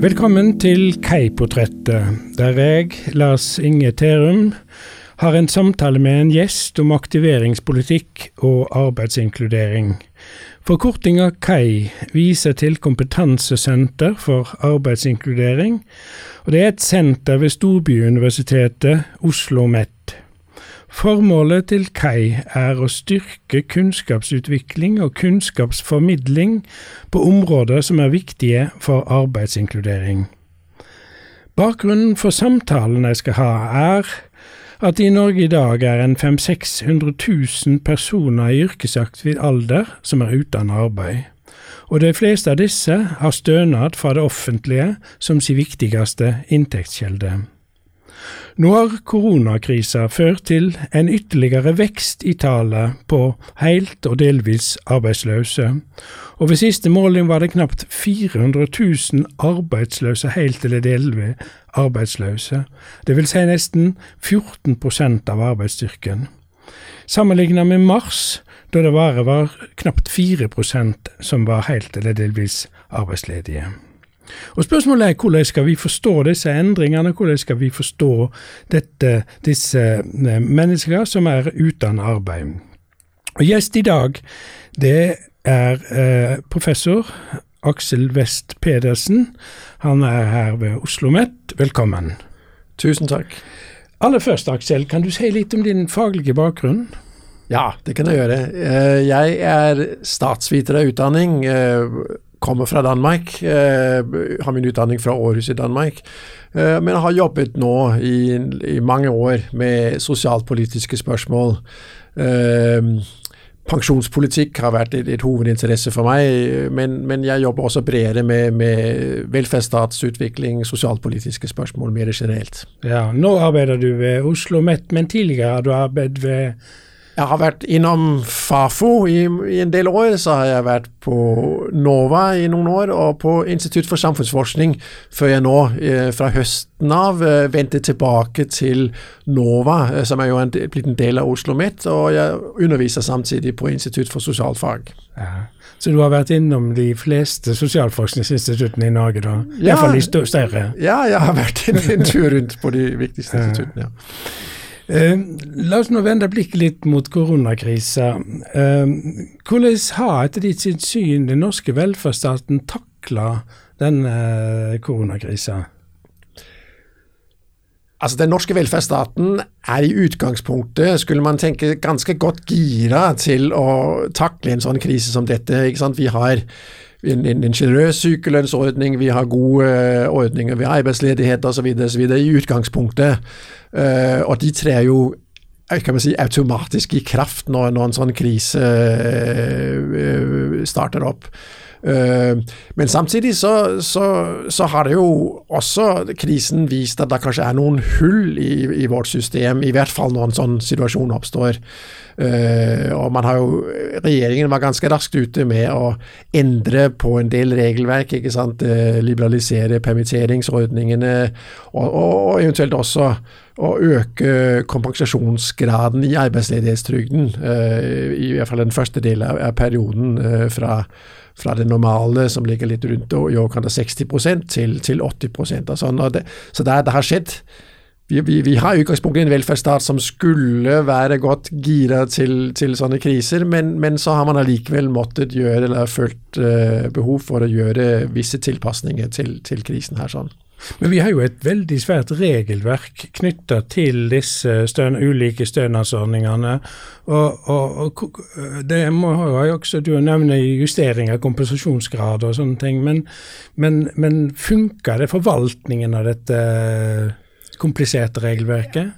Velkommen til Keiportrettet, der jeg, Lars Inge Terum, har en samtale med en gjest om aktiveringspolitikk og arbeidsinkludering. Forkortinga KAI viser til Kompetansesenter for arbeidsinkludering, og det er et senter ved Storbyuniversitetet Oslo OsloMet. Formålet til KAI er å styrke kunnskapsutvikling og kunnskapsformidling på områder som er viktige for arbeidsinkludering. Bakgrunnen for samtalen jeg skal ha, er at det i Norge i dag er en 500 000 personer i yrkesaktiv alder som er uten arbeid, og de fleste av disse har stønad fra det offentlige som sin viktigste inntektskilde. Nå har koronakrisa ført til en ytterligere vekst i tallet på helt og delvis arbeidsløse, og ved siste måling var det knapt 400 000 arbeidsløse helt eller delvis arbeidsløse, det vil si nesten 14% av arbeidsstyrken. Sammenlignet med mars, da det bare var knapt 4% som var helt eller delvis arbeidsledige. Og Spørsmålet er hvordan skal vi forstå disse endringene, hvordan skal vi forstå dette, disse eh, menneskene som er uten arbeid. Og Gjest i dag det er eh, professor Aksel West Pedersen. Han er her ved Oslo OsloMet. Velkommen. Tusen takk. Aller først, Aksel, kan du si litt om din faglige bakgrunn? Ja, det kan jeg gjøre. Eh, jeg er statsviter av utdanning kommer fra Danmark. Eh, har min utdanning fra Århus i Danmark. Eh, men har jobbet nå i, i mange år med sosialpolitiske spørsmål. Eh, pensjonspolitikk har vært et, et hovedinteresse for meg, men, men, jeg jobber også bredere med, med velferdsstatsutvikling, sosialpolitiske spørsmål mer generelt. Ja, Nå arbeider du ved Oslo OsloMet, men tidligere har du arbeidet ved jeg har vært innom Fafo i, i, en del år. Så har jeg vært på NOVA i noen år, og på Institutt for samfunnsforskning, før jeg nå eh, fra høsten av eh, vendte tilbake til NOVA, eh, som er jo en, blitt en del av Oslo OsloMet. Og jeg underviser samtidig på Institutt for sosialfag. Ja. Så du har vært innom de fleste sosialforskningsinstituttene i Norge, da? Ja, Iallfall de større? Ja, jeg har vært en, en tur rundt på de viktigste instituttene. ja. Eh, la oss nå vende blikket litt mot koronakrisa. Eh, hvordan har etter ditt syn den norske velferdsstaten takla denne eh, koronakrisa? Altså, Den norske velferdsstaten er i utgangspunktet, skulle man tenke, ganske godt gira til å takle en sånn krise som dette. ikke sant? Vi har en, en, en generøs sykelønnsordning, vi har gode uh, ordninger ved arbeidsledighet osv. i utgangspunktet. Uh, og de trer jo kan man si, automatisk i kraft når, når en sånn krise uh, starter opp. men samtidig så, så, så, har det jo også krisen vist at det kanskje er noen hull i, i vårt system, i hvert fall når en sånn situasjon oppstår. Uh, og man har jo, Regjeringen var ganske raskt ute med å endre på en del regelverk. ikke sant, uh, Liberalisere permitteringsordningene, og, og, og, eventuelt også å øke kompensasjonsgraden i arbeidsledighetstrygden. Uh, I hvert fall den første delen av, perioden fra, fra det normale, som ligger litt rundt i overkant av 60% til, til 80 og sånn. Og det, så det, det har skjedd vi, vi, vi, har i utgangspunktet en velferdsstat som skulle være godt gira til, til sånne kriser, men, men, så har man allikevel måttet gjøre, eller følt uh, behov for å gjøre visse tilpasninger til, til, krisen her. sånn. Men vi har jo et veldig svært regelverk knytta til disse støn, ulike stønadsordningene. Og, og, og, det må jo også du justering av kompensasjonsgrad og sånne ting. Men, men, men funker det forvaltningen av dette? Kompliserte regelverket?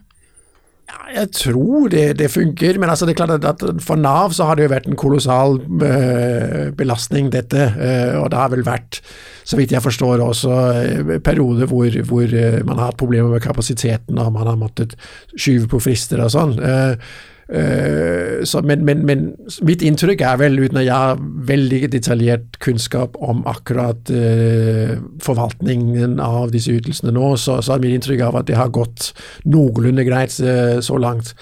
Ja, jeg tror det, det, funker, men altså det er klart at for Nav så har det jo vært en kolossal uh, belastning, dette. Uh, og det har vel vært, så vidt jeg forstår, også uh, perioder hvor, hvor man har hatt problemer med kapasiteten og man har måttet skyve på frister og sånn. Uh, så, men, men, men, mitt inntrykk er vel, uten at jeg har veldig detaljert kunnskap om akkurat uh, forvaltningen av disse ytelsene nå, så, så, er mitt inntrykk av at det har gått noenlunde greit uh, så langt.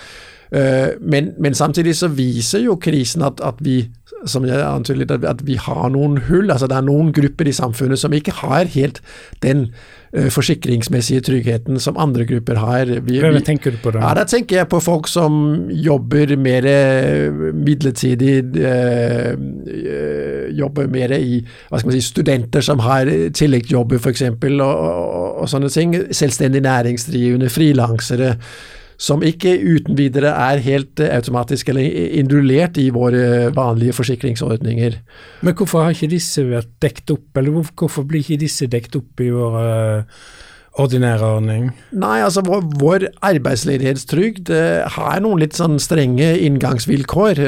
Men, men, samtidig så viser jo krisen at, at vi som jeg antydet, at vi har noen hull. altså Det er noen grupper i samfunnet som ikke har helt den uh, forsikringsmessige tryggheten som andre grupper har. Vi, Hva tenker du på da? Ja, Da tenker jeg på folk som jobber mer midlertidig, uh, jobber mer i hva skal man si, studenter som har tilleggsjobber f.eks., og, og, og sånne ting. Selvstendig næringsdrivende, frilansere som ikke uten videre er helt eh, automatisk eller indulert i våre vanlige forsikringsordninger. Men hvorfor har ikke disse vært dekt opp, eller hvorfor blir ikke disse dekt opp i vår uh, ordinære ordning? Nei, altså vår, vår arbeidsledighetstrygd har noen litt sånn strenge inngangsvilkår.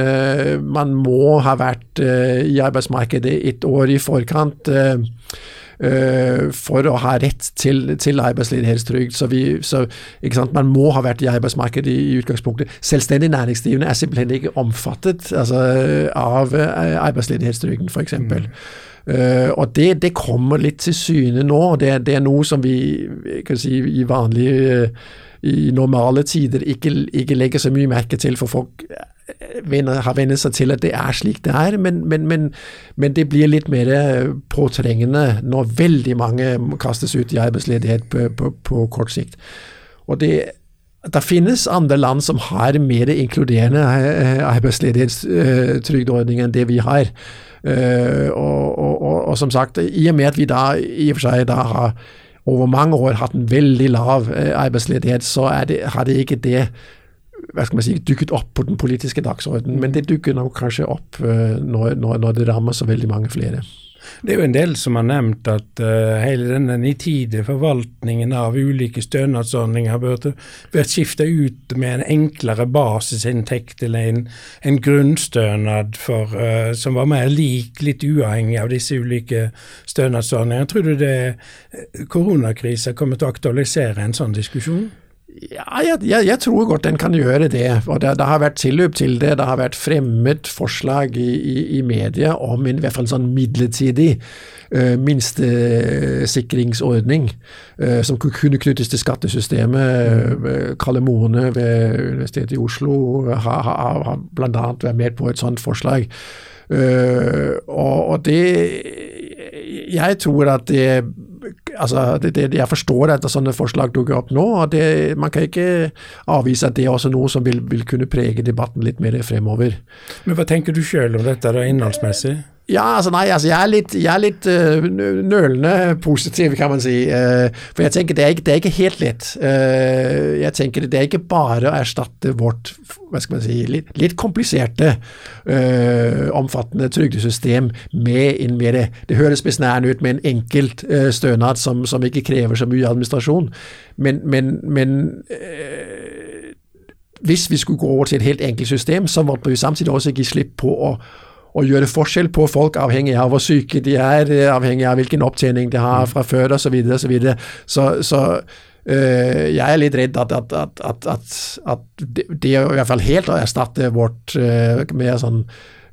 Man må ha vært i arbeidsmarkedet et år i forkant. For å ha rett til, til arbeidsledighetstrygd. Så, vi, så Man må ha vært i arbeidsmarkedet i, i, utgangspunktet. Selvstendig næringsdrivende er simpelthen ikke omfattet altså, av uh, arbeidsledighetstrygden, f.eks. Mm. Uh, og det, det, kommer litt til syne nå. Det, det er noe som vi kan si, i vanlige i normale tider ikke, ikke legger så mye merke til, for folk har vennet seg til at det er slik det er, men, men, men, men, det blir litt mer påtrengende når veldig mange kastes ut i arbeidsledighet på, på, på kort sikt. Og det, det finnes andre land som har mer inkluderende arbeidsledighetstrygdeordning arbeidsledighetstrygdeordninger enn det vi har. Eh, og, og, og, og, som sagt, i og med at vi da i og for seg da har over mange år hatt en veldig lav eh, arbeidsledighet, så det, har det ikke det hva skal man si, dukket opp på den politiske dagsordenen. Men det dukker nok kanskje opp uh, når, når, når, det rammer så veldig mange flere. Det er jo en del som har nevnt at uh, hele denne nitide forvaltningen av ulike stønadsordninger burde vært skifta ut med en enklere basisinntekt eller en, en grunnstønad for, uh, som var mer lik, litt uavhengig av disse ulike stønadsordningene. Tror du det koronakrisa kommer til å aktualisere en sånn diskusjon? Ja, jeg, jeg, jeg, tror godt den kan gjøre det. og Det, det har vært tilløp til det. Det har vært fremmet forslag i, i, i media om en, i hvert fall en sånn midlertidig uh, minstesikringsordning uh, som kunne knyttes til skattesystemet. Uh, Kalle Moene ved Universitetet i Oslo har, har, har bl.a. vært med på et sånt forslag. Uh, og, og det Jeg tror at det altså, det, det, Jeg forstår at sånne forslag dukker opp nå. og det, Man kan ikke avvise at det er også noe som vil, vil kunne prege debatten litt mer fremover. Men Hva tenker du selv om dette da, innholdsmessig? Ja, altså nei, altså jeg er litt, jeg er litt uh, nølende positiv, kan man si. Uh, for jeg tenker det er, det er ikke helt lett. Uh, jeg tenker det er ikke bare å erstatte vårt hva skal man si, litt, litt kompliserte, omfattende trygdesystem med en mer Det høres besnærende ut med en enkelt stønad som, som, ikke krever så mye administrasjon, men, men, men hvis vi skulle gå over til et helt enkelt system, så måtte vi samtidig også gi slipp på å å gjøre forskjell på folk avhengig av hvor syke de er, avhengig av hvilken opptjening de har fra før osv. Så, videre, så, videre. så, så øh, jeg er litt redd at, at, at, at, det, det er i hvert fall helt å erstatte vårt øh, mer sånn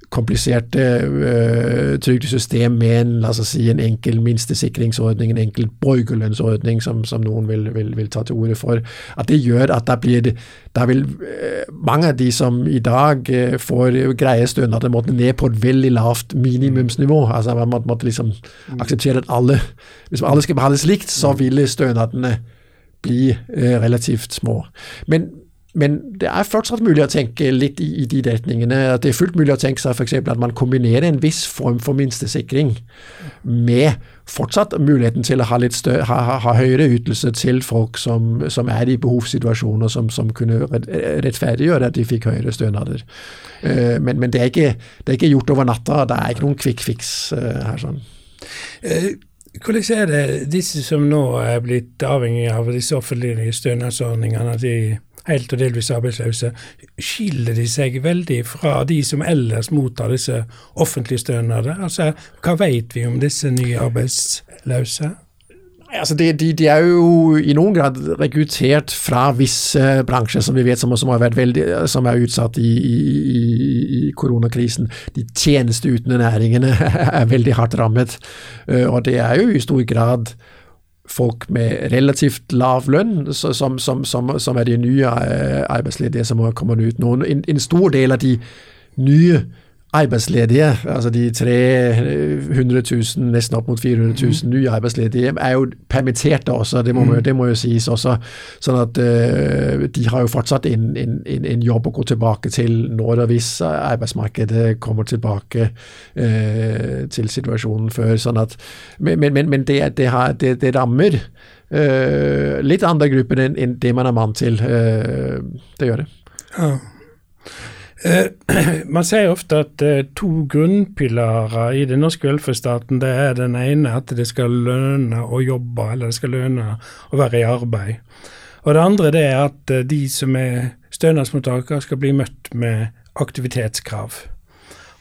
kompliserte øh, trygdesystem med en, la oss si, en enkel minstesikringsordning, en enkel borgerlønnsordning, som, som noen vil, vil, vil, ta til orde for. At det gjør at da blir der vil øh, mange av de som i dag øh, får greie stønader, måtte ned på et veldig lavt minimumsnivå. Altså Man måtte, måtte liksom akseptere at alle Hvis alle skal behandles likt, så ville stønadene bli relativt små. Men men det er fortsatt mulig å tenke litt i, i de retningene. at Det er fullt mulig å tenke seg f.eks. at man kombinerer en viss form for minstesikring med fortsatt muligheten til å ha, litt større, ha, ha høyere ytelse til folk som, som er i behovssituasjoner som, som, kunne rettferdiggjøre at de fikk høyere stønader. Uh, men, men det, er ikke, det, er ikke, gjort over natta. Det er ikke noen quick fix uh, her. sånn. Hvordan er det disse som nå er blitt avhengig av disse offentlige stønadsordningene, at de helt og delvis arbeidsløse, skiller de seg veldig fra de som ellers mottar disse offentlige stønader? Altså, hva vet vi om disse nye arbeidsløse? Altså de, de, de, er jo i noen grad rekruttert fra visse bransjer som vi vet som, som, veldig, som er utsatt i, i, i, koronakrisen. De tjenesteutende næringene er veldig hardt rammet. Eh, og det er jo i stor grad folk med relativt lav lønn, som, som, som, som er de nye arbeidsledige som kommer ut nå. En, en stor del av de nye arbeidsledige, altså de 300 000, nesten opp mot 400 000 mm. nye arbeidsledige, er jo permitterte også, det må, mm. det må jo sies også. Sånn at uh, de har jo fortsatt en, en, en, jobb å gå tilbake til når og hvis arbeidsmarkedet kommer tilbake uh, til situasjonen før. sånn at, Men, men, men det, det, har, det, det, rammer uh, litt andre grupper enn, enn det man er mann til. det gjør det. Ja. Eh, man sier ofte at uh, to grunnpilarer i den norske velferdsstaten, det er den ene at det skal lønne å jobbe, eller det skal lønne å være i arbeid. Og det andre det er at uh, de som er stønadsmottakere, skal bli møtt med aktivitetskrav.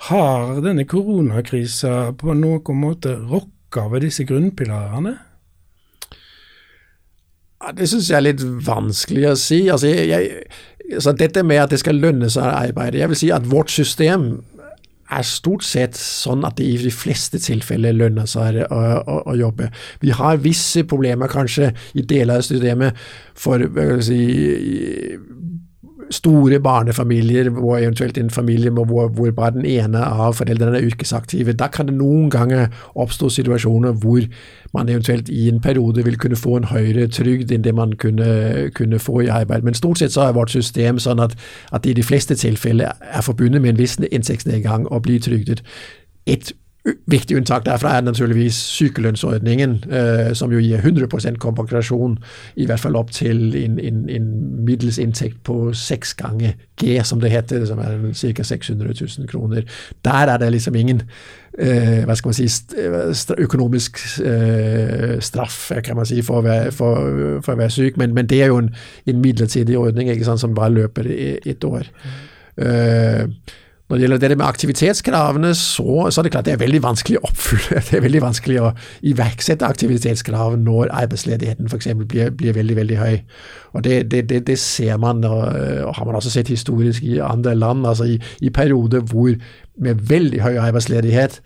Har denne koronakrisa på noen måte rokka ved disse grunnpilarene? Ja, det syns jeg er litt vanskelig å si. Altså, jeg, jeg så dette med at det skal lønne seg å arbeide Jeg vil si at vårt system er stort sett sånn at det i de fleste tilfeller lønner seg å, å, å, jobbe. Vi har visse problemer kanskje i deler av systemet for si, store barnefamilier, hvor eventuelt en familie hvor, hvor, bare den ene av foreldrene er yrkesaktive, da kan det noen ganger oppstå situasjoner hvor man eventuelt i en periode vil kunne få en høyere trygd enn det man kunne, kunne få i arbeid. Men stort sett så er vårt system sånn at, at det i de fleste tilfeller er forbundet med en viss inntektsnedgang å bli trygdet. Et Viktig unntak derfra er naturligvis sykelønnsordningen, eh, som jo gir 100% kompensasjon, i hvert fall opp til en, en, en middels inntekt på seks ganger G, som det heter, som er ca. 600 000 kroner. Der er det liksom ingen eh, hva skal man si, økonomisk eh, straff kan man si, for å være, for, for å være syk, men, men, det er jo en, en midlertidig ordning ikke sant, som bare løper i ett år. Mm. Når det gjelder det med aktivitetskravene, så, så, er det klart det er veldig vanskelig å oppfylle. Det er veldig vanskelig å iverksette aktivitetskrav når arbeidsledigheten f.eks. Blir, blir veldig veldig høy. Og Det, det, det, det ser man, og, og, har man også sett historisk i andre land. altså I, i perioder hvor med veldig høy arbeidsledighet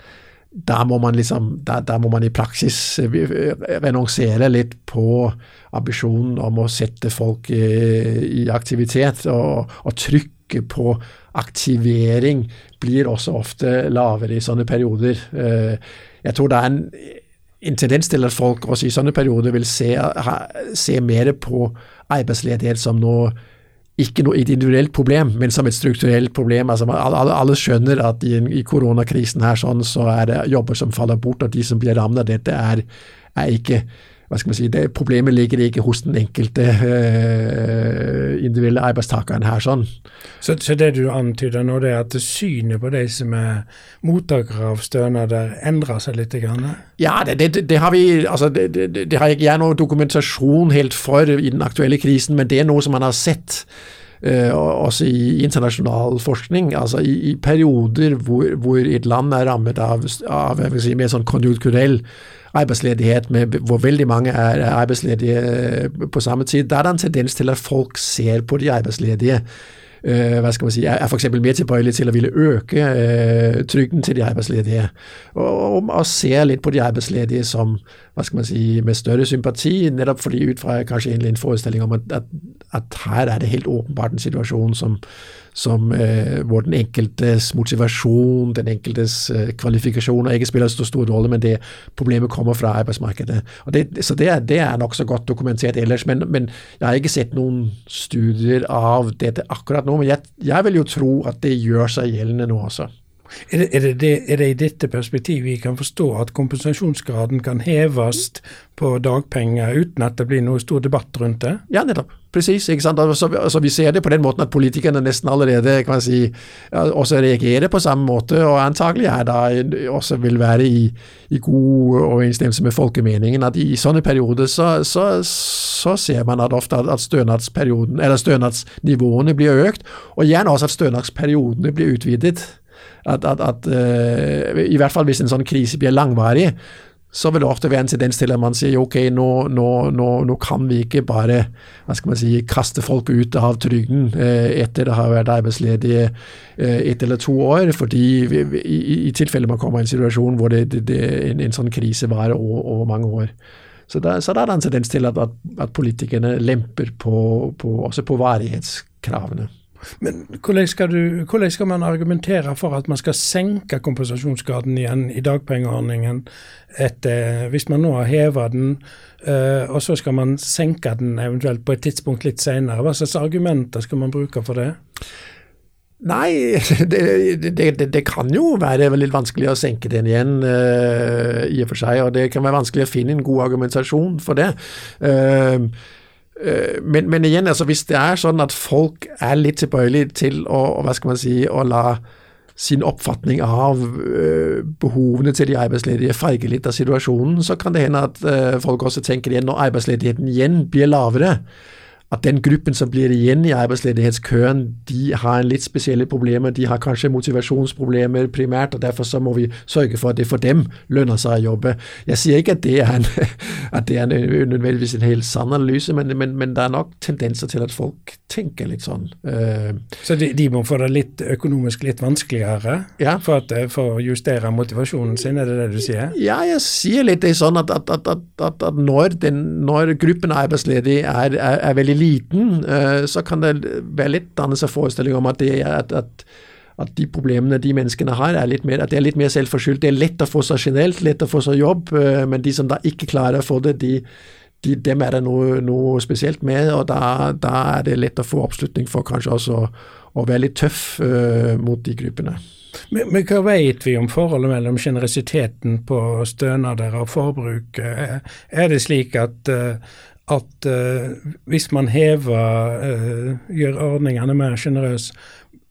da må liksom, da, da må man i praksis renonsere litt på ambisjonen om å sette folk i, i aktivitet, og, og trykket på aktivering blir også ofte lavere i sånne perioder. Eh, jeg tror det er en, en tendens til at folk også i sånne perioder vil se, se mer på arbeidsledighet som noe ikke noe individuelt problem, men som et strukturelt problem. Altså, alle, alle, skjønner at i, i koronakrisen her sånn, så er det jobber som faller bort, og de som blir rammet av dette, er, er ikke hva skal man si, det, Problemet ligger ikke hos den enkelte uh, individuelle arbeidstakeren her. sånn. Så, så, det du antyder nå, det er at synet på de som er mottakere av stønader, endrer seg litt? Grann. Ja, det, det, det, har vi, altså, det, har ikke jeg noen dokumentasjon helt for i den aktuelle krisen, men det er noe som man har sett. Uh, også i internasjonal forskning. altså I, i perioder hvor, hvor, et land er rammet av, av si, mer sånn konjunkturell arbeidsledighet, med, hvor veldig mange er arbeidsledige øh, på samme tid, da er det en tendens til at folk ser på de arbeidsledige Uh, hva skal man si, er f.eks. mer tilbøyelig til å ville øke uh, trygden til de arbeidsledige. Og, og ser litt på de arbeidsledige som hva skal man si, med større sympati, nettopp fordi ut fra kanskje en forestilling om at, at, at, her er det helt åpenbart en situasjon som, som eh, hvor den enkeltes motivasjon, den enkeltes kvalifikasjon, og jeg spiller så stor rolle, men det problemet kommer fra arbeidsmarkedet. Det, så det det er nokså godt dokumentert ellers, men, men jeg har ikke sett noen studier av dette akkurat nå, men jeg, jeg, vil jo tro at det gjør seg gjeldende nå også. Er det, er, det, er det, i dette perspektivet vi kan forstå at kompensasjonsgraden kan heves på dagpenger uten at det blir noe stor debatt rundt det? Ja, nettopp. Presis. Altså, altså, vi ser det på den måten at politikerne nesten allerede kan si, også reagerer på samme måte, og antagelig er da også vil være i, i god overensstemmelse med folkemeningen. at I sånne perioder så, så, så ser man at ofte at stønadsperioden, eller stønadsnivåene blir økt, og gjerne også at stønadsperiodene blir utvidet at, at, at uh, I hvert fall hvis en sånn krise blir langvarig, så vil det ofte være en tendens til at man sier ok, nå, nå, nå, nå kan vi ikke bare hva skal man si, kaste folk ut av trygden uh, etter å ha vært arbeidsledige uh, ett eller to år, fordi vi, i, i tilfelle man kommer i en situasjon hvor det, det, det, en, en, sånn krise varer over, over mange år. Så da, så da er det en tendens til at, at, at politikerne lemper på, på, også på varighetskravene. Men hvordan skal, du, hvordan skal, man argumentere for at man skal senke kompensasjonsgraden igjen i dagpengeordningen etter, hvis man nå har hevet den, uh, og så skal man senke den eventuelt på et tidspunkt litt senere? Hva slags argumenter skal man bruke for det? Nei, det, det, det, kan jo være litt vanskelig å senke den igjen, uh, i og for seg. Og det kan være vanskelig å finne en god argumentasjon for det. Uh, men, men, igjen, altså hvis det er sånn at folk er litt tilbøyelige til å, hva skal man si, å la sin oppfatning av uh, behovene til de arbeidsledige farge litt av situasjonen, så kan det hende at uh, folk også tenker igjen når arbeidsledigheten igjen blir lavere, at den gruppen som blir igjen i arbeidsledighetskøen, de har en litt spesielle problemer. De har kanskje motivasjonsproblemer primært, og derfor så må vi sørge for at det for dem lønner seg å jobbe. Jeg sier ikke at det er, en, at det er nødvendigvis en helt sann analyse, men, men, men, det er nok tendenser til at folk tenker litt sånn. Uh, så de, de, må få det litt økonomisk litt vanskeligere ja. for, at, eh, for, å justere motivasjonen sin, er det det du sier? Ja, jeg sier litt det sånn at, at, at når, den, når, gruppen arbeidsledige er, er, er veldig liten, eh, så kan det være litt annerledes seg forestilling om at, det, at, at, at, de problemene de menneskene har, er litt mer, at det er litt mer selvforskyldt. Det er lett å få seg generelt, lett å få seg jobb, eh, men de som da ikke klarer å få det, de, de, dem er det noe, noe, spesielt med, og da, da, er det lett å få oppslutning for kanskje også å være litt tøff uh, mot de gruppene. Men, men, hva vet vi om forholdet mellom generøsiteten på stønader og forbruk? Er det slik at uh, at uh, hvis man hever, uh, gjør ordningene mer sjenerøse,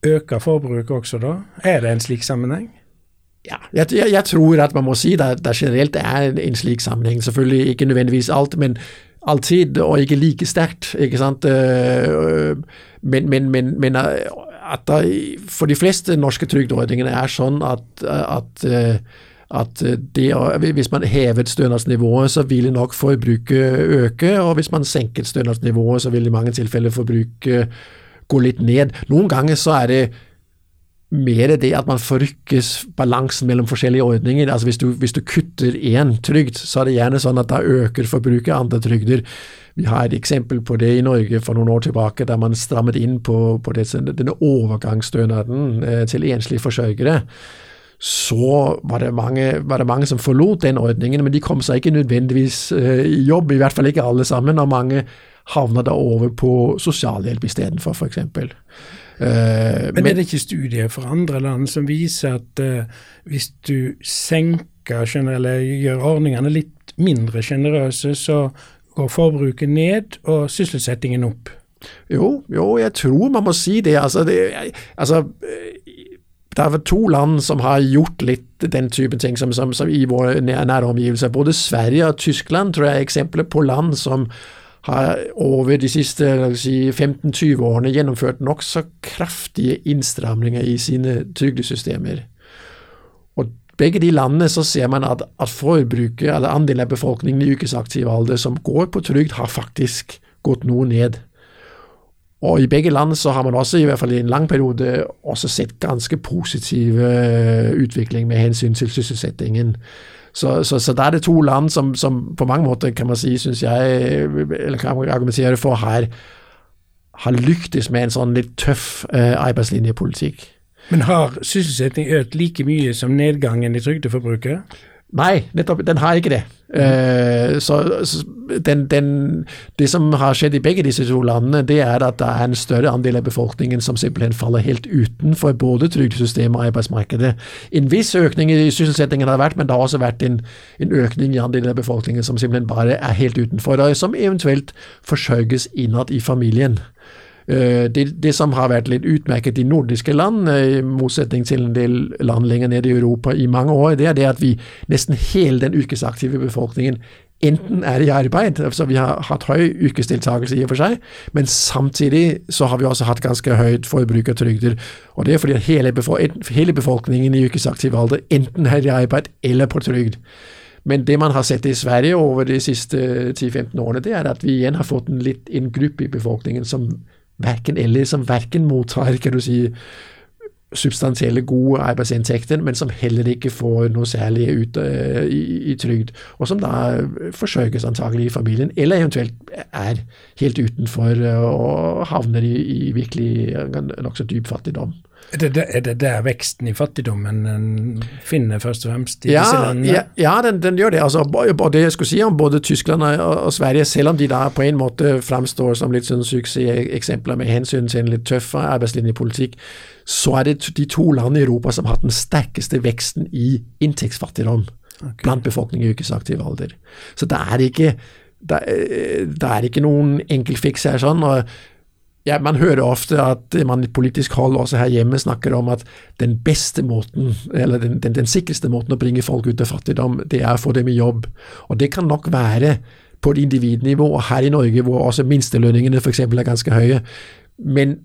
øker forbruket også da? Er det en slik sammenheng? Ja, jeg, jeg, tror at man må si at det generelt er en slik sammenheng. Selvfølgelig ikke nødvendigvis alt, men alltid, og ikke like sterkt. ikke sant? Uh, men, men, men, men at det for de fleste norske trygdeordningene er sånn at, at at de, hvis man hevet stønadsnivået, så ville nok forbruket øke, og hvis man senket stønadsnivået, så vil i mange tilfeller forbruket gå litt ned. Noen ganger så er det mer det at man forrykkes balansen mellom forskjellige ordninger. Altså hvis du, hvis du kutter én trygd, så er det gjerne sånn at da øker forbruket andre trygder. Vi har et eksempel på det i Norge for noen år tilbake, der man strammet inn på, på denne overgangsstønaden eh, til enslige forsørgere så var det, mange, var det, mange, som forlot den ordningen, men de kom seg ikke nødvendigvis uh, i jobb, i hvert fall ikke alle sammen, og mange havna da over på sosialhjelp istedenfor, f.eks. Uh, men, er det ikke studier fra andre land som viser at uh, hvis du senker eller gjør ordningene litt mindre sjenerøse, så går forbruket ned og sysselsettingen opp? Jo, jo, jeg tror man må si det. Altså, det, altså det er to land som har gjort litt den type ting som, som, som i våre nære omgivelser. Både Sverige og Tyskland tror jeg er eksempler på land som har over de siste si, 15-20 årene gjennomført nokså kraftige innstramninger i sine trygdesystemer. Og begge de landene så ser man at, at forbruket, eller andelen av befolkningen i yrkesaktiv alder som går på trygd, har faktisk gått noe ned. Og i begge land så har man også, i hvert fall i en lang periode, også sett ganske positiv øh, utvikling med hensyn til sysselsettingen. Så, så, så da er det to land som, som, på mange måter, kan man si, syns jeg, eller kan argumentere for, her har lyktes med en sånn litt tøff uh, arbeidslinjepolitikk. Men har sysselsetting økt like mye som nedgangen i trygdeforbruket? Nei, nettopp, den har ikke det. Uh, så, så den, den, det som har skjedd i begge disse to landene, det er at det er en større andel av befolkningen som simpelthen faller helt utenfor både trygdesystemet og arbeidsmarkedet. En viss økning i sysselsettingen har vært, men det har også vært en, en økning i andelen av befolkningen som simpelthen bare er helt utenfor, og som eventuelt forsørges innad i familien. Eh, det, det, som har vært litt utmerket i nordiske land, eh, i motsetning til en del land lenger nede i Europa i mange år, det er det at vi nesten hele den yrkesaktive befolkningen enten er i arbeid, altså vi har hatt høy yrkesdeltakelse i og for seg, men samtidig så har vi også hatt ganske høyt forbruk av trygder. Og det er fordi hele, hele befolkningen i yrkesaktiv alder enten er i arbeid eller på trygd. Men det man har sett i Sverige over de siste 10-15 årene, det er at vi igjen har fått en, litt, en gruppe i befolkningen som verken eller, som verken mottar kan du si, substansielle, gode arbeidsinntekter, men som heller ikke får noe særlig ut uh, i, i, trygd. Og som da forsørges antagelig i familien, eller eventuelt er helt utenfor uh, og havner i, i virkelig nokså dyp fattigdom. Er det, er det, der veksten i fattigdommen en finner først og fremst i ja, disse landene? Ja, ja den, den, gjør det. Altså, og det jeg skulle si om både Tyskland og, Sverige, selv om de da på en måte framstår som litt sånn suksesseksempler med hensyn til en litt tøff arbeidslinjepolitikk, så er det de to landene i Europa som har den sterkeste veksten i inntektsfattigdom okay. blant befolkningen i yrkesaktiv alder. Så det er ikke det er, ikke noen enkeltfiks her. sånn, og ja, Man hører ofte at man i politisk hold også her hjemme snakker om at den beste måten, eller den, den, den sikreste måten å bringe folk ut av fattigdom, det er å få dem i jobb. Og Det kan nok være på et individnivå, og her i Norge hvor også minstelønningene f.eks. er ganske høye. Men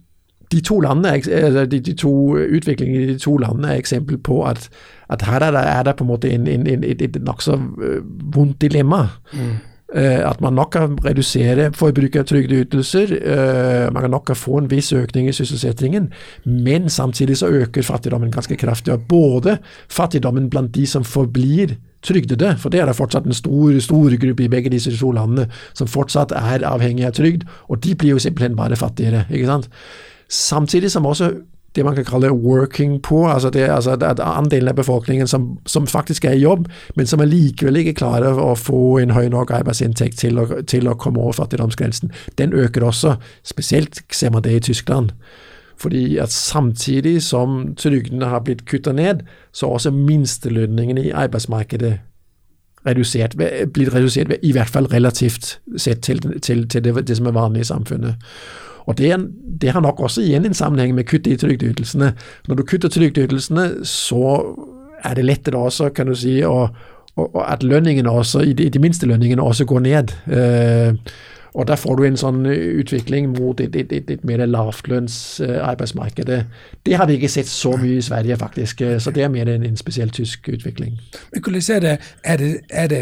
de to, landene, de, de to utviklingene i de to landene er eksempel på at, at her er det, er det, på en måte en, en, en, et, et nokså øh, vondt dilemma. Mm. Eh, at man nok kan redusere forbruket av trygdeytelser. Eh, man kan nok få en viss økning i sysselsettingen, men samtidig så øker fattigdommen ganske kraftig. og Både fattigdommen blant de som forblir trygdede, for det er det fortsatt en stor, stor gruppe i begge disse to landene som fortsatt er avhengig av trygd, og de blir jo simpelthen bare fattigere. ikke sant? Samtidig som også det man kan kalle working poor, altså, det, altså at andelen av befolkningen som, som, faktisk er i jobb, men som allikevel ikke klarer å få en høy nok arbeidsinntekt til å, til å komme over fattigdomsgrensen, den øker også. Spesielt ser man det i Tyskland. Fordi at samtidig som trygdene har blitt kutta ned, så har også minstelønningene i arbeidsmarkedet redusert, blitt redusert, i hvert fall relativt sett til, til, til det, det som er vanlig i samfunnet. Og det, det, har nok også igjen en sammenheng med kutt i trygdeytelsene. Når du kutter trygdeytelsene, så er det lettere også, kan du si, å, og at lønningene også, de, de minste lønningene også går ned. Eh, og Da får du en sånn utvikling mot et, et, et, et mer lavtlønns arbeidsmarked. Det har vi ikke sett så mye i Sverige, faktisk. Så det er mer en, en spesiell tysk utvikling. Men hvordan er det, er det, er det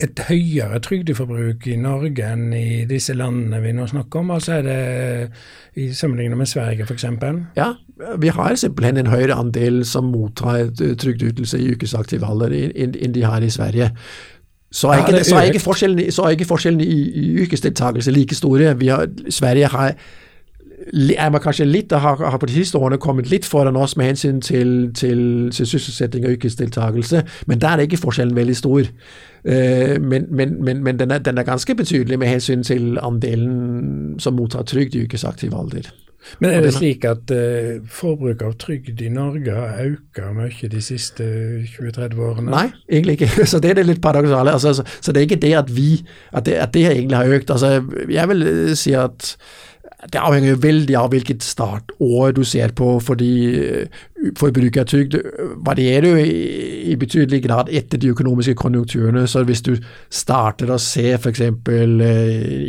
et høyere trygdeforbruk i Norge enn i disse landene vi nå snakker om? Altså er det i sammenligning med Sverige f.eks.? Ja, vi har simpelthen en høyere andel som mottar trygdeytelse i ukesaktiv alder enn de har i Sverige. Så er, ikke, så er ikke forskjellen, så er ikke i, i yrkesdeltakelse like store. Har, Sverige har er man kanskje litt, har, har, på de siste årene kommet litt foran oss med hensyn til, til, til sysselsetting og yrkesdeltakelse, men der er ikke forskjellen veldig stor. Uh, men, men, men, men den, er, den, er, ganske betydelig med hensyn til andelen som mottar trygd i yrkesaktiv alder. Men er det slik at uh, forbruket av trygd i Norge har økt mye de siste 20-30 årene? Nei, egentlig ikke. Så det er det litt paradoksale. Altså, så, så, det er ikke det at vi at det, at det egentlig har økt. Altså, jeg vil si at det avhenger jo veldig av hvilket startår du ser på, fordi forbrukertrygd varierer jo i, betydelig grad etter de økonomiske konjunkturene. Så hvis du starter å se f.eks. Eh,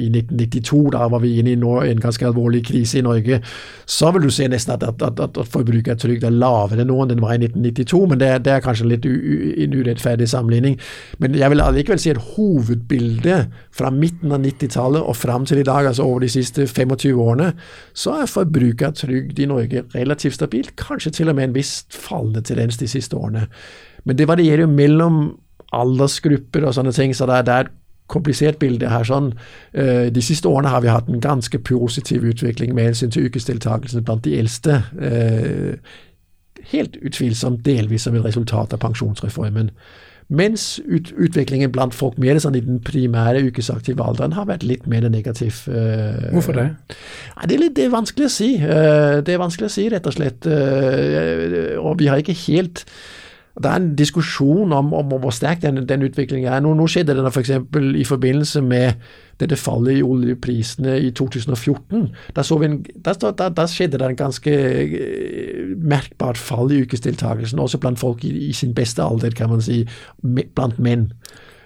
i 1992, da var vi inne i en ganske alvorlig krise i Norge, så vil du se nesten at, at, at, at forbrukertrygd er lavere nå enn den var i 1992, men det, det er kanskje litt u, en urettferdig sammenligning. Men jeg vil allikevel si at hovedbildet fra midten av 90-tallet og fram til i dag, altså over de siste 25 årene, så er forbrukertrygd i Norge relativt stabilt, kanskje til og med en viss fallende tendens de siste årene. Men det varierer jo mellom aldersgrupper og sånne ting, så det er, det er et komplisert bilde her. sånn. Eh, de siste årene har vi hatt en ganske positiv utvikling med hensyn til yrkesdeltakelsen blant de eldste. Eh, helt utvilsomt delvis som et resultat av pensjonsreformen. Mens ut, utviklingen blant folk mer sånn i den primære ukesaktive alderen har vært litt mer negativ. Uh, Hvorfor det? Uh, det, er litt, det, er vanskelig å si. Uh, det er vanskelig å si, rett og slett. Uh, og vi har ikke helt det er en diskusjon om, om hvor sterk den, den utviklingen er. Nå, nå skjedde det f.eks. For i forbindelse med dette fallet i oljeprisene i 2014. Da, en, da, da, da skjedde det en ganske eh, merkbart fall i yrkesdeltakelsen, også blant folk i, i, sin beste alder, kan man si, blant menn.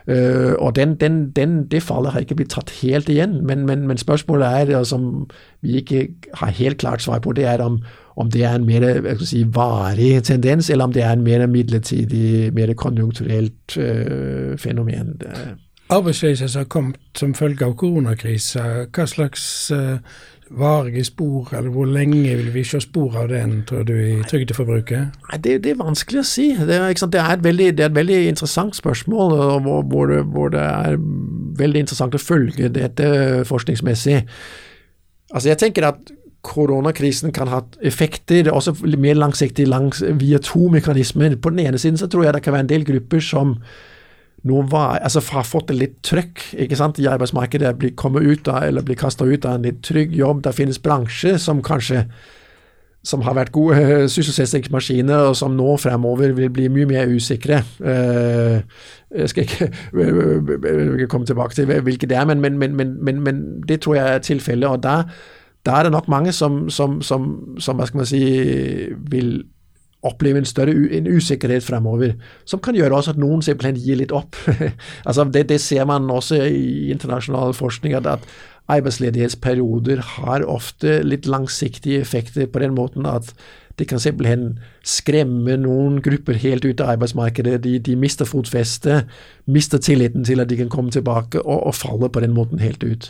Uh, og den, den, den, det fallet har ikke blitt tatt helt igjen, men, men, men spørsmålet er, som vi ikke har helt klart svar på, det er om, om det er en mer si, varig tendens, eller om det er en mer midlertidig, mer konjunkturelt uh, fenomen. Arbeidsløshet som har kommet som følge av koronakrisa, hva slags uh, varige spor, eller hvor lenge vil vi se spor av den, tror du, i trygdeforbruket? Nei, det, det, er vanskelig å si. Det er, det er, et, veldig, det er et, veldig, interessant spørsmål, hvor, hvor, hvor, det, er veldig interessant å følge dette forskningsmessig. Altså, jeg tenker at koronakrisen kan ha effekter, også mer langsiktig langs, via to mekanismer. På den ene siden så tror jeg det kan være en del grupper som nå var, altså har fått litt trøkk i arbeidsmarkedet, blir, kommer ut av, eller blir kasta ut av en litt trygg jobb. Det finnes bransjer som kanskje som har vært gode uh, sysselsettingsmaskiner, og som nå fremover vil bli mye mer usikre. Uh, jeg skal ikke komme tilbake til hvilke det er, men, men, men, men, det tror jeg er tilfellet. Og da, da er det nok mange som, som, som, som hva skal man si, vil oppleve en større en usikkerhet fremover, som kan gjøre også at noen simpelthen gir litt opp. altså det, det, ser man også i internasjonal forskning, at, at arbeidsledighetsperioder har ofte litt langsiktige effekter på den måten at det kan simpelthen skremme noen grupper helt ut av arbeidsmarkedet. De, de mister fotfestet, mister tilliten til at de kan komme tilbake, og, og faller på den måten helt ut.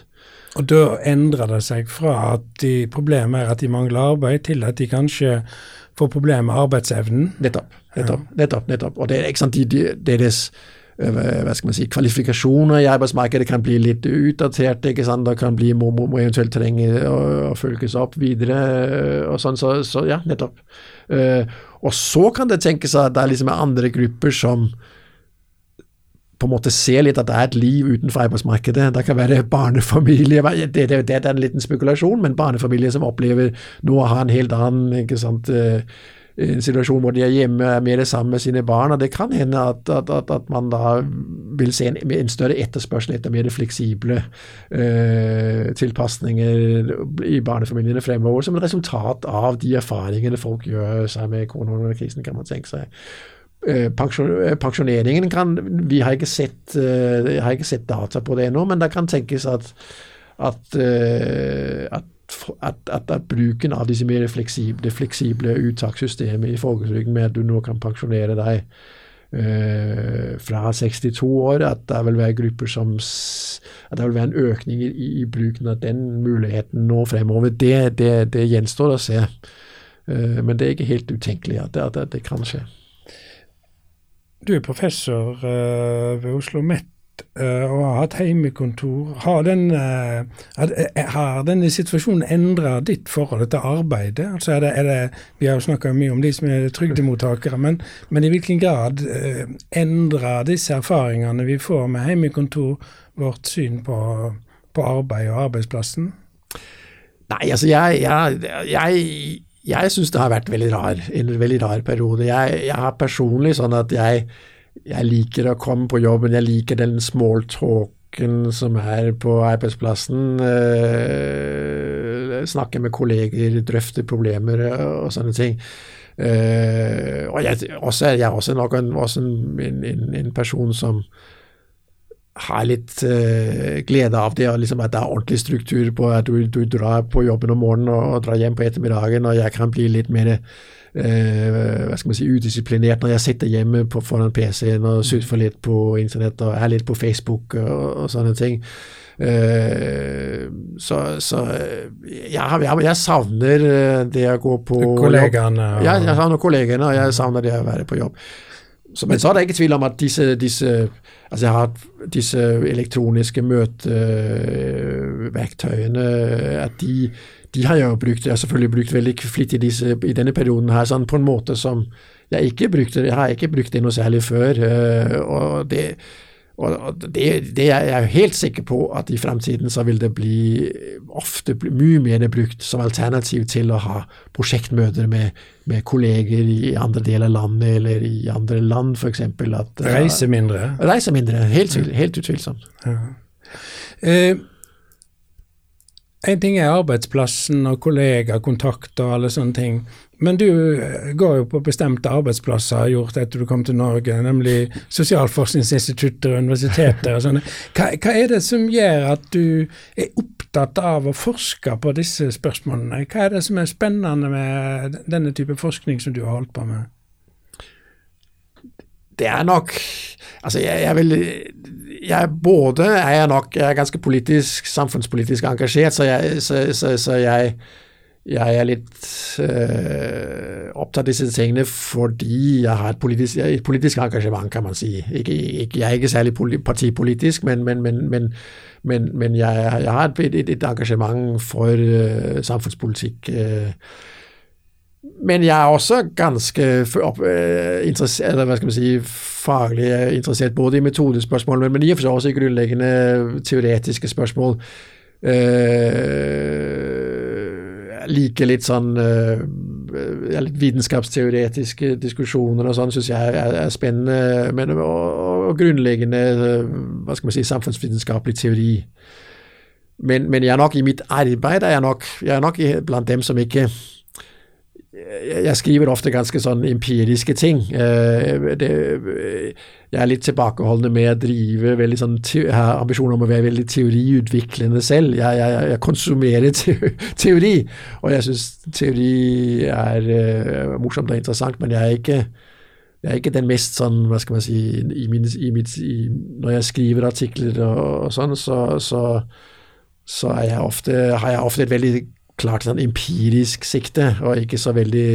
Og da endrer det seg fra at de, problemet er at de mangler arbeid, til at de kanskje får problemer med arbeidsevnen. Nettopp. nettopp, nettopp, nettopp. Og det er ikke sant, de, de, deres øh, hva skal man si, kvalifikasjoner i arbeidsmarkedet kan bli litt utdaterte. ikke sant, Det kan bli, må, må, må eventuelt trenge å, å, følges opp videre. Øh, og sånn, så, så ja, nettopp. Uh, og så kan det tenkes at det er liksom andre grupper som på en måte ser litt at det er et liv utenfor arbeidsmarkedet. Det kan være barnefamilier det, det, det, er en liten spekulasjon, men barnefamilier som opplever nå å ha en helt annen sant, eh, en situasjon hvor de er hjemme er mer sammen med sine barn. og Det kan hende at, at, at, at man da vil se en, en, større etterspørsel etter mer fleksible uh, tilpasninger i barnefamiliene fremover, som et resultat av de erfaringene folk gjør seg med koronakrisen, kan man tenke seg. Eh, eh, pensjoneringen kan Vi har ikke sett, eh, har ikke sett data på det ennå, men det kan tenkes at, at, at at, at, at, bruken av disse mer fleksible, fleksible uttakssystemet i folketrygden, med at du nå kan pensjonere deg uh, fra 62 år, at det vil være grupper som at det vil være en økning i, i bruken av den muligheten nå fremover, det, det, det gjenstår å se. Uh, men det er ikke helt utenkelig at det, at det kan skje. Du er professor uh, ved Oslo OsloMet uh, og har hatt heimekontor. Har, den, uh, har denne situasjonen endra ditt forhold til arbeidet? Altså er det, er det, vi har jo snakka mye om de som er trygdemottakere, men, men i hvilken grad uh, endrer disse erfaringene vi får med heimekontor, vårt syn på, på arbeid og arbeidsplassen? Nei, altså jeg, jeg, jeg jeg syns det har vært veldig rar, en veldig rar periode. Jeg, jeg har personlig sånn at jeg, jeg, liker å komme på jobben, jeg liker den smalltalken som er på arbeidsplassen. Øh, snakke med kolleger, drøfte problemer og sånne ting. Uh, og jeg, også, jeg er også nok også en, en, en person som har litt uh, glede av det, og liksom at det er ordentlig struktur på at du, du drar på jobben om morgenen og, og, drar hjem på ettermiddagen, og jeg kan bli litt mer uh, hva skal man si, udisiplinert når jeg sitter hjemme på, foran PC-en og mm. surfer litt på internett og er litt på Facebook og, og sånne ting. Uh, så, så jeg, jeg, jeg, savner det å gå på Kollegaene? Og, ja, jeg savner kollegene, og jeg savner det å være på jobb. Så, men så er det ikke tvil om at disse, disse Altså, disse elektroniske møteverktøyene at de, de, har jeg jo brukt. Jeg har selvfølgelig brukt veldig flittig disse i denne perioden her, sånn på en måte som jeg ikke brukte Jeg har ikke brukt det noe særlig før. Eh, og det og det, det er jeg helt sikker på at i fremtiden så vil det bli ofte bli mye mer brukt som alternativ til å ha prosjektmøter med, med kolleger i andre deler av landet eller i andre land, f.eks. Reise mindre? Reise mindre, helt, helt utvilsomt. Ja. Eh, en ting er arbeidsplassen og kollegakontakt og alle sånne ting. Men du eh, går jo på bestemte arbeidsplasser, gjort etter du kom til Norge, nemlig sosialforskningsinstitutter og universiteter og sånne. Hva, hva, er det som gjør at du er opptatt av å forske på disse spørsmålene? Hva er det som er spennende med denne type forskning som du har holdt på med? Det er nok Altså, jeg, jeg vil jeg både er jeg nok jeg er ganske politisk, samfunnspolitisk engasjert, så jeg, så, så, så jeg, jeg er litt øh, opptatt av disse tingene fordi jeg har et politisk, et politisk engasjement, kan man si. Ikke, ikke, jeg er ikke særlig partipolitisk, men, men, men, men jeg, jeg, har et, et, et engasjement for øh, samfunnspolitikk. Øh, men jeg er også ganske øh, interessert, eller hva skal man si, faglig interessert både i metodespørsmål, men i og for seg også i grunnleggende teoretiske spørsmål. Jeg liker litt sånn uh, litt vitenskapsteoretiske diskusjoner og sånn syns jeg er, er, spennende, men, og, og grunnleggende hva skal man si, samfunnsvitenskapelig teori. Men, men jeg er nok i mitt arbeid er jeg nok, jeg er nok blant dem som ikke jeg skriver ofte ganske sånn empiriske ting. Eh, det, jeg er litt tilbakeholdende med å drive veldig sånn, jeg har ambisjoner om å være veldig teoriutviklende selv. Jeg, jeg, jeg konsumerer teori, og jeg syns teori er uh, morsomt og interessant, men jeg er ikke jeg er ikke den mest sånn, hva skal man si i min, i mitt, i, Når jeg skriver artikler og, og sånn, så, så, så jeg ofte, har jeg ofte et veldig klart sånn empirisk sikte, og ikke så veldig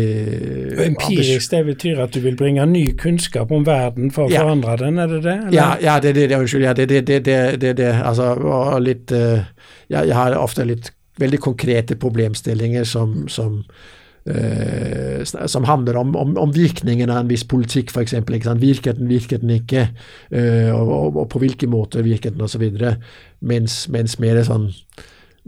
og Empirisk, det betyr at du vil bringe ny kunnskap om verden for å ja. forandre den, er det det? Ja, ja, det er det, unnskyld. Ja, det er det, det, det, det, Altså, og litt uh, ja, Jeg har ofte litt veldig konkrete problemstillinger som, som Uh, som handler om, om, om, virkningen av en viss politikk, f.eks. Virket den, virket den ikke? Uh, og, og, og, på hvilke måter virket den, osv. Mens, mens mer sånn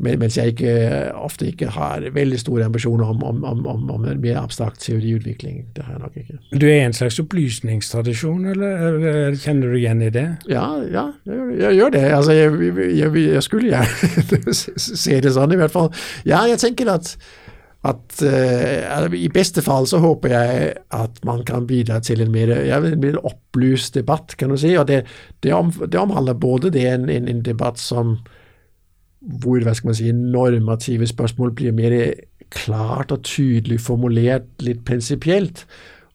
mens jeg ikke, ofte ikke har veldig store ambisjoner om, om, om, om en mer abstrakt teoriutvikling. Det har jeg nok ikke. Du er i en slags opplysningstradisjon, eller kjenner du igjen i det? Ja, ja jeg, jeg gjør det. Altså, jeg, jeg, jeg skulle gjerne se det sånn, i hvert fall. Ja, jeg tenker at, at uh, i beste fall så håper jeg at man kan bidra til en mer, ja, en mer opplyst debatt, kan du si. Og det, det, om, det omhandler både det en, en, en debatt som hvor hva skal man si, normative spørsmål blir mer klart og tydelig formulert, litt prinsipielt.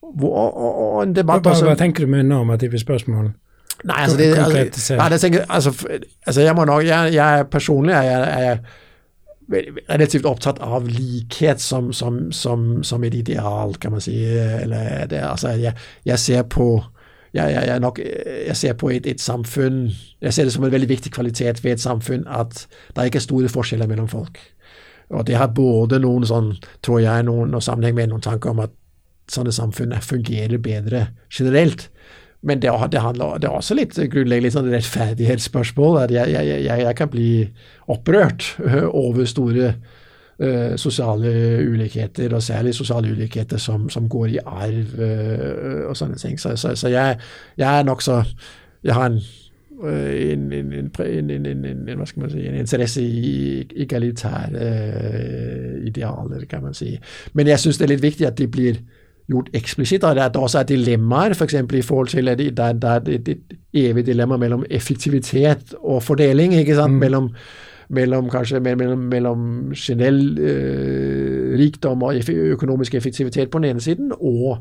Og, og, og, en debatt hva, hva, hva tenker du med normative spørsmål? Nei, altså, det, altså, nei, det tenker, altså, altså, jeg må nok, jeg, jeg personlig er jeg, er relativt opptatt av likhet som, som, som, som, et ideal, kan man si. Eller det, altså, jeg, jeg ser på jeg, jeg, nok, jeg, ser på et, et, samfunn Jeg ser det som en veldig viktig kvalitet ved et samfunn at det ikke er store forskjeller mellom folk. Og det har både noen sånn, tror jeg, noen, noen sammenheng med noen tanker om at sånne samfunn fungerer bedre generelt. Men det, det, handler, det er også litt grunnleggende sånn rettferdighetsspørsmål. at jeg, jeg, kan bli opprørt over store uh, sosiale ulikheter, og særlig sosiale ulikheter som, som går i arv uh, og sånne ting. Så, så, så jeg, jeg, er nokså Jeg har en en, en, en, en, si, en interesse i egalitære idealer, kan man si. Men jeg syns det er litt viktig at de blir gjort eksplisitt, og at det også er dilemmaer, f.eks. For i forhold til at det, det er et, et evig dilemma mellom effektivitet og fordeling. ikke sant, mm. mellom mellom kanskje mellom, mellom generell eh, rikdom og økonomisk effektivitet på den ene siden, og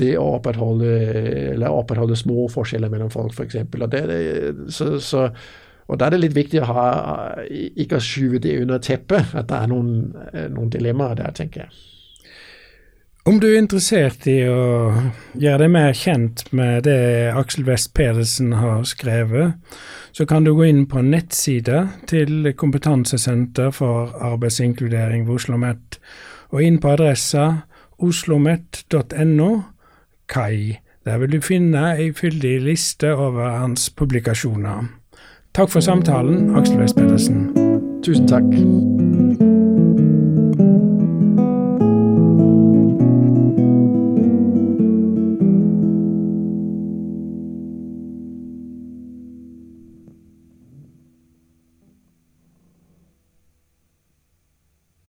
det å opprettholde, små forskjeller mellom folk, f.eks. Og, så, så, og da er det litt viktig å ha, ikke å skyve det under teppet, at det er noen, eh, noen dilemmaer der, tenker jeg. Om du er interessert i å gjøre deg mer kjent med det Aksel West Pedersen har skrevet, så kan du gå inn på nettsida til Kompetansesenter for arbeidsinkludering ved Oslo OsloMet, og inn på adressa oslomet.no kai. Der vil du finne ei fyldig liste over hans publikasjoner. Takk for samtalen, Aksel West Pedersen. Tusen takk.